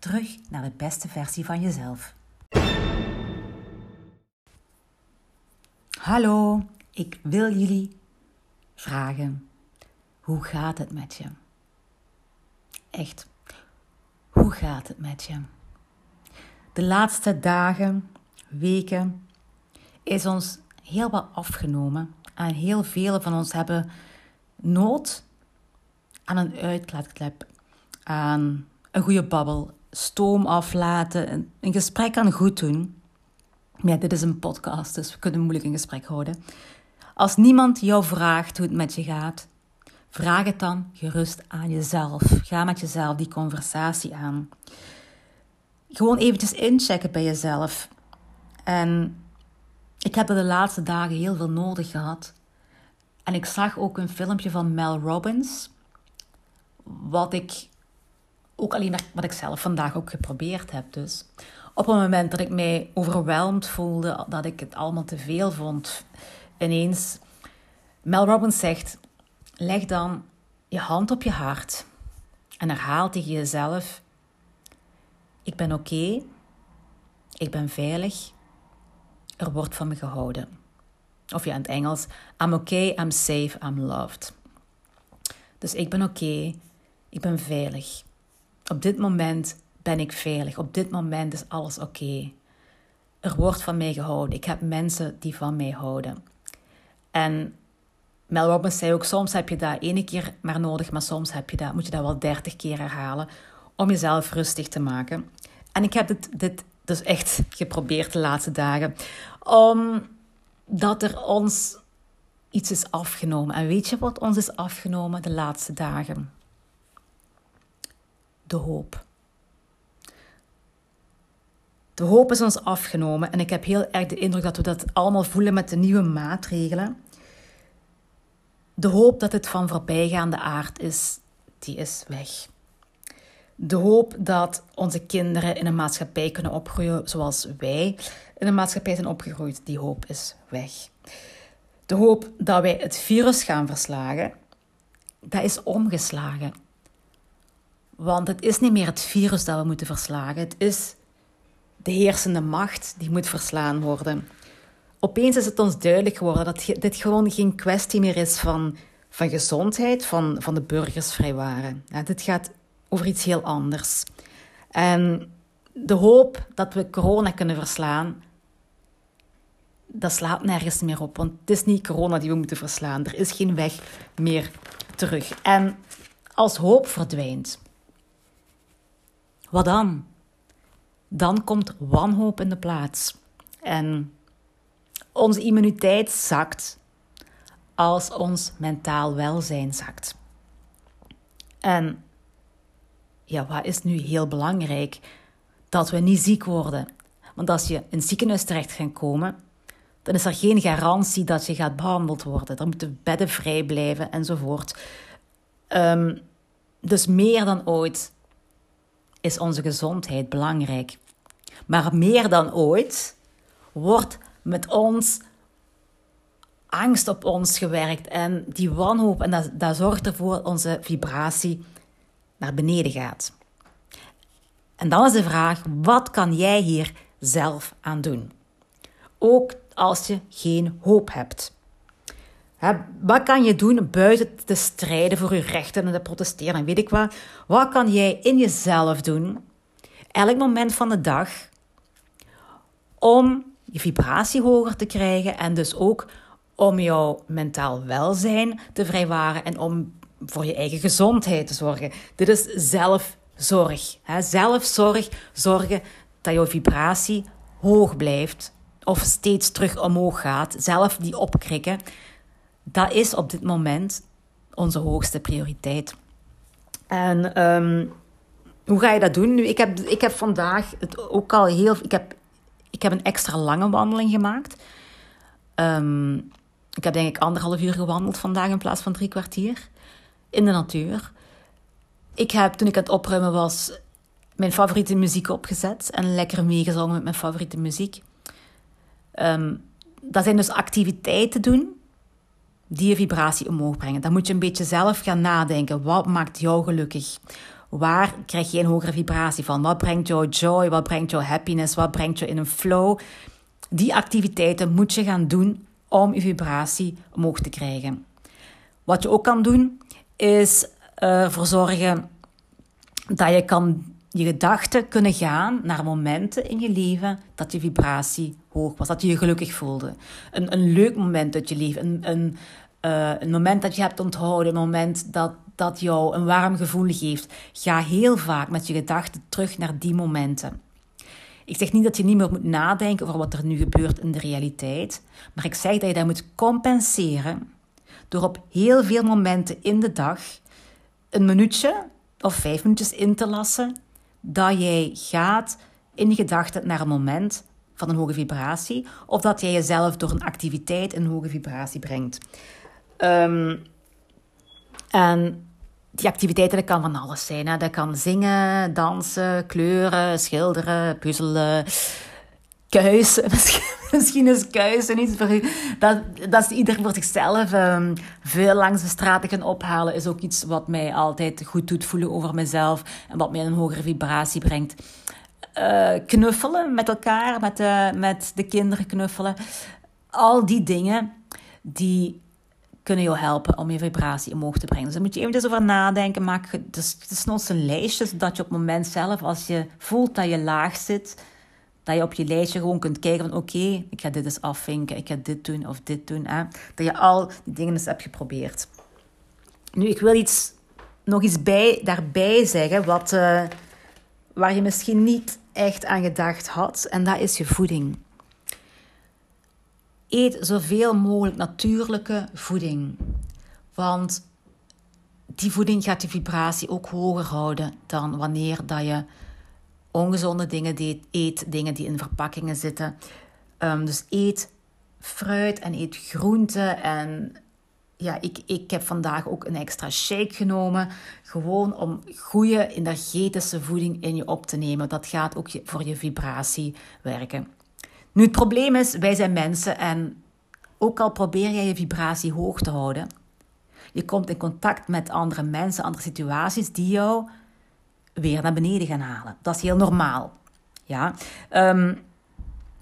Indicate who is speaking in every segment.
Speaker 1: Terug naar de beste versie van jezelf. Hallo, ik wil jullie vragen: hoe gaat het met je? Echt, hoe gaat het met je? De laatste dagen, weken is ons heel wat afgenomen en heel veel van ons hebben nood aan een uitlaatklep, aan een goede babbel, stoom aflaten, een gesprek kan goed doen. Ja, dit is een podcast, dus we kunnen moeilijk een gesprek houden. Als niemand jou vraagt hoe het met je gaat, vraag het dan gerust aan jezelf. Ga met jezelf die conversatie aan. Gewoon eventjes inchecken bij jezelf. En ik heb er de laatste dagen heel veel nodig gehad. En ik zag ook een filmpje van Mel Robbins, wat ik ook alleen wat ik zelf vandaag ook geprobeerd heb. Dus op het moment dat ik mij overweldigd voelde, dat ik het allemaal te veel vond, ineens. Mel Robbins zegt: leg dan je hand op je hart en herhaal tegen jezelf: Ik ben oké, ik ben veilig, er wordt van me gehouden. Of ja, in het Engels: I'm okay, I'm safe, I'm loved. Dus ik ben oké, ik ben veilig. Op dit moment ben ik veilig. Op dit moment is alles oké. Er wordt van mij gehouden. Ik heb mensen die van mij houden. En Mel Robbins zei ook, soms heb je dat ene keer maar nodig, maar soms heb je dat, moet je dat wel dertig keer herhalen om jezelf rustig te maken. En ik heb dit, dit dus echt geprobeerd de laatste dagen, omdat er ons iets is afgenomen. En weet je wat ons is afgenomen de laatste dagen? De hoop. De hoop is ons afgenomen en ik heb heel erg de indruk dat we dat allemaal voelen met de nieuwe maatregelen. De hoop dat het van voorbijgaande aard is, die is weg. De hoop dat onze kinderen in een maatschappij kunnen opgroeien zoals wij in een maatschappij zijn opgegroeid, die hoop is weg. De hoop dat wij het virus gaan verslagen, dat is omgeslagen. Want het is niet meer het virus dat we moeten verslagen, het is de heersende macht die moet verslaan worden. Opeens is het ons duidelijk geworden dat dit gewoon geen kwestie meer is van, van gezondheid, van, van de burgers vrijwaren. Ja, dit gaat over iets heel anders. En de hoop dat we corona kunnen verslaan, dat slaat nergens meer op. Want het is niet corona die we moeten verslaan. Er is geen weg meer terug. En als hoop verdwijnt, wat dan? Dan komt wanhoop in de plaats. En onze immuniteit zakt als ons mentaal welzijn zakt. En ja, wat is nu heel belangrijk? Dat we niet ziek worden. Want als je in het ziekenhuis terecht gaat komen, dan is er geen garantie dat je gaat behandeld worden. Dan moeten bedden vrij blijven enzovoort. Um, dus meer dan ooit is onze gezondheid belangrijk. Maar meer dan ooit wordt met ons angst op ons gewerkt en die wanhoop. En dat, dat zorgt ervoor dat onze vibratie naar beneden gaat. En dan is de vraag: wat kan jij hier zelf aan doen? Ook als je geen hoop hebt. Wat kan je doen buiten te strijden voor je rechten en te protesteren en weet ik wat? Wat kan jij in jezelf doen, elk moment van de dag, om je vibratie hoger te krijgen en dus ook om jouw mentaal welzijn te vrijwaren en om voor je eigen gezondheid te zorgen. Dit is zelfzorg. Zelfzorg, zorgen dat jouw vibratie hoog blijft of steeds terug omhoog gaat. Zelf die opkrikken. Dat is op dit moment onze hoogste prioriteit. En um, hoe ga je dat doen? Nu, ik, heb, ik heb vandaag ook al heel... Ik heb, ik heb een extra lange wandeling gemaakt. Ehm, ik heb denk ik anderhalf uur gewandeld vandaag in plaats van drie kwartier. In de natuur. Ik heb, toen ik aan het opruimen was, mijn favoriete muziek opgezet. En lekker meegezongen met mijn favoriete muziek. Um, dat zijn dus activiteiten doen die vibratie omhoog brengen. Dan moet je een beetje zelf gaan nadenken. Wat maakt jou gelukkig? Waar krijg je een hogere vibratie van? Wat brengt jou joy? Wat brengt jou happiness? Wat brengt je in een flow? Die activiteiten moet je gaan doen om je vibratie omhoog te krijgen. Wat je ook kan doen, is ervoor zorgen dat je kan je gedachten kunnen gaan naar momenten in je leven dat je vibratie hoog was, dat je je gelukkig voelde. Een, een leuk moment uit je leven, een, een, uh, een moment dat je hebt onthouden, een moment dat, dat jou een warm gevoel geeft. Ga heel vaak met je gedachten terug naar die momenten. Ik zeg niet dat je niet meer moet nadenken over wat er nu gebeurt in de realiteit, maar ik zeg dat je dat moet compenseren door op heel veel momenten in de dag een minuutje of vijf minuutjes in te lassen dat jij gaat in je gedachten naar een moment van een hoge vibratie, of dat jij jezelf door een activiteit een hoge vibratie brengt. Um, en die activiteiten, dat kan van alles zijn. Dat kan zingen, dansen, kleuren, schilderen, puzzelen, kuisen. Misschien is kuisen iets voor u. Dat, dat is ieder voor zichzelf. Um, veel langs de straten gaan ophalen is ook iets wat mij altijd goed doet voelen over mezelf. En wat mij een hogere vibratie brengt. Uh, knuffelen met elkaar, met de, met de kinderen knuffelen. Al die dingen die kunnen jou helpen om je vibratie omhoog te brengen. Dus daar moet je even over nadenken. Maak dus, desnoods een lijstje, zodat je op het moment zelf, als je voelt dat je laag zit, dat je op je lijstje gewoon kunt kijken van oké, ik ga dit eens afvinken, ik ga dit doen of dit doen. Hè? Dat je al die dingen eens hebt geprobeerd. Nu, ik wil iets, nog iets bij, daarbij zeggen wat, uh, waar je misschien niet echt aan gedacht had. En dat is je voeding. Eet zoveel mogelijk natuurlijke voeding. Want die voeding gaat je vibratie ook hoger houden dan wanneer dat je ongezonde dingen eet, dingen die in verpakkingen zitten. Um, dus eet fruit en eet groenten. En ja, ik, ik heb vandaag ook een extra shake genomen. Gewoon om goede energetische voeding in je op te nemen. Dat gaat ook voor je vibratie werken. Nu, het probleem is, wij zijn mensen en ook al probeer jij je vibratie hoog te houden, je komt in contact met andere mensen, andere situaties die jou weer naar beneden gaan halen. Dat is heel normaal. Ja? Um,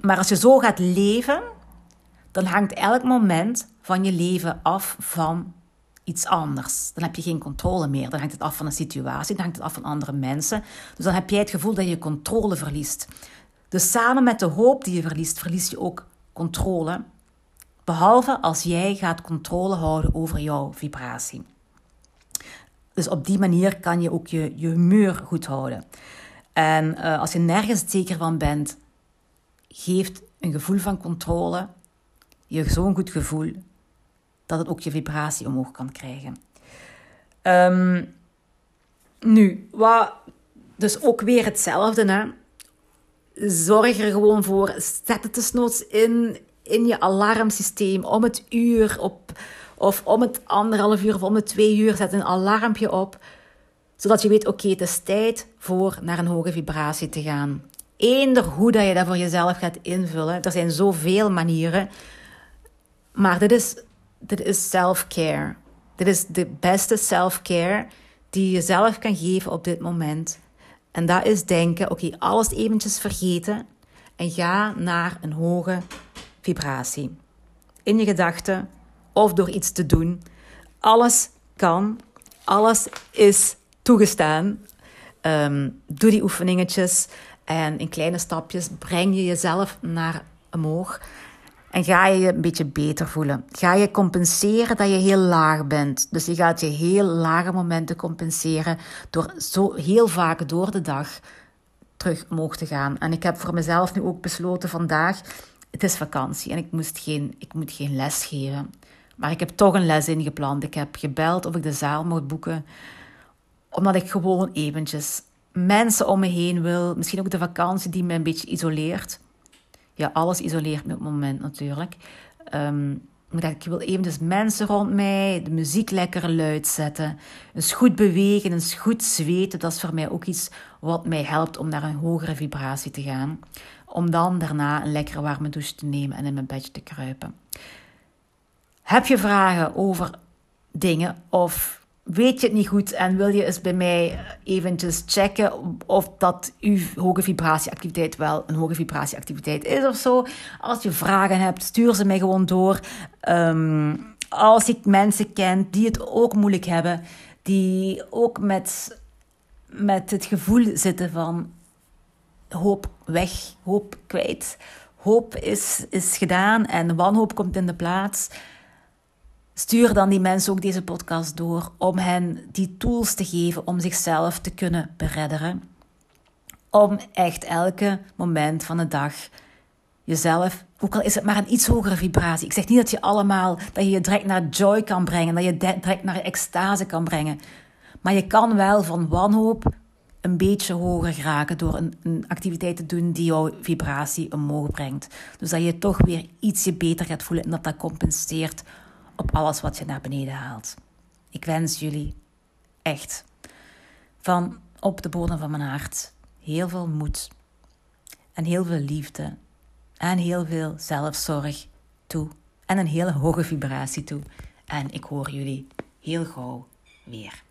Speaker 1: maar als je zo gaat leven, dan hangt elk moment van je leven af van iets anders. Dan heb je geen controle meer. Dan hangt het af van een situatie, dan hangt het af van andere mensen. Dus dan heb jij het gevoel dat je controle verliest. Dus samen met de hoop die je verliest, verlies je ook controle. Behalve als jij gaat controle houden over jouw vibratie. Dus op die manier kan je ook je, je humeur goed houden. En uh, als je nergens zeker van bent, geeft een gevoel van controle je zo'n goed gevoel dat het ook je vibratie omhoog kan krijgen. Um, nu, wat, dus ook weer hetzelfde. Hè? Zorg er gewoon voor. Zet het desnoods in, in je alarmsysteem om het uur op of om het anderhalf uur of om het twee uur zet een alarmpje op. Zodat je weet, oké, het is tijd voor naar een hoge vibratie te gaan. Eender hoe dat je dat voor jezelf gaat invullen. Er zijn zoveel manieren. Maar dit is, dit is self-care. Dit is de beste self-care die je zelf kan geven op dit moment. En dat is denken, oké, alles eventjes vergeten en ga naar een hoge vibratie. In je gedachten, of door iets te doen. Alles kan, alles is toegestaan. Um, doe die oefeningetjes en in kleine stapjes breng je jezelf naar omhoog. En ga je je een beetje beter voelen. Ga je compenseren dat je heel laag bent. Dus je gaat je heel lage momenten compenseren door zo heel vaak door de dag terug omhoog te gaan. En ik heb voor mezelf nu ook besloten vandaag, het is vakantie en ik, moest geen, ik moet geen les geven. Maar ik heb toch een les ingepland. Ik heb gebeld of ik de zaal mocht boeken. Omdat ik gewoon eventjes mensen om me heen wil. Misschien ook de vakantie die me een beetje isoleert. Ja, alles isoleert me op het moment natuurlijk. Um, ik wil even dus mensen rond mij, de muziek lekker luid zetten. Eens goed bewegen, eens goed zweten. Dat is voor mij ook iets wat mij helpt om naar een hogere vibratie te gaan. Om dan daarna een lekkere warme douche te nemen en in mijn bedje te kruipen. Heb je vragen over dingen of weet je het niet goed en wil je eens bij mij eventjes checken of dat uw hoge vibratieactiviteit wel een hoge vibratieactiviteit is of zo. Als je vragen hebt, stuur ze mij gewoon door. Um, als ik mensen ken die het ook moeilijk hebben, die ook met, met het gevoel zitten van hoop weg, hoop kwijt. Hoop is, is gedaan en wanhoop komt in de plaats Stuur dan die mensen ook deze podcast door om hen die tools te geven om zichzelf te kunnen beredderen. Om echt elke moment van de dag jezelf, ook al is het maar een iets hogere vibratie. Ik zeg niet dat je allemaal, dat je je direct naar joy kan brengen, dat je direct naar extase kan brengen. Maar je kan wel van wanhoop een beetje hoger geraken door een, een, activiteit te doen die jouw vibratie omhoog brengt. Dus dat je toch weer ietsje beter gaat voelen en dat dat compenseert op alles wat je naar beneden haalt. Ik wens jullie echt van op de bodem van mijn hart heel veel moed en heel veel liefde en heel veel zelfzorg toe en een hele hoge vibratie toe. En ik hoor jullie heel gauw weer.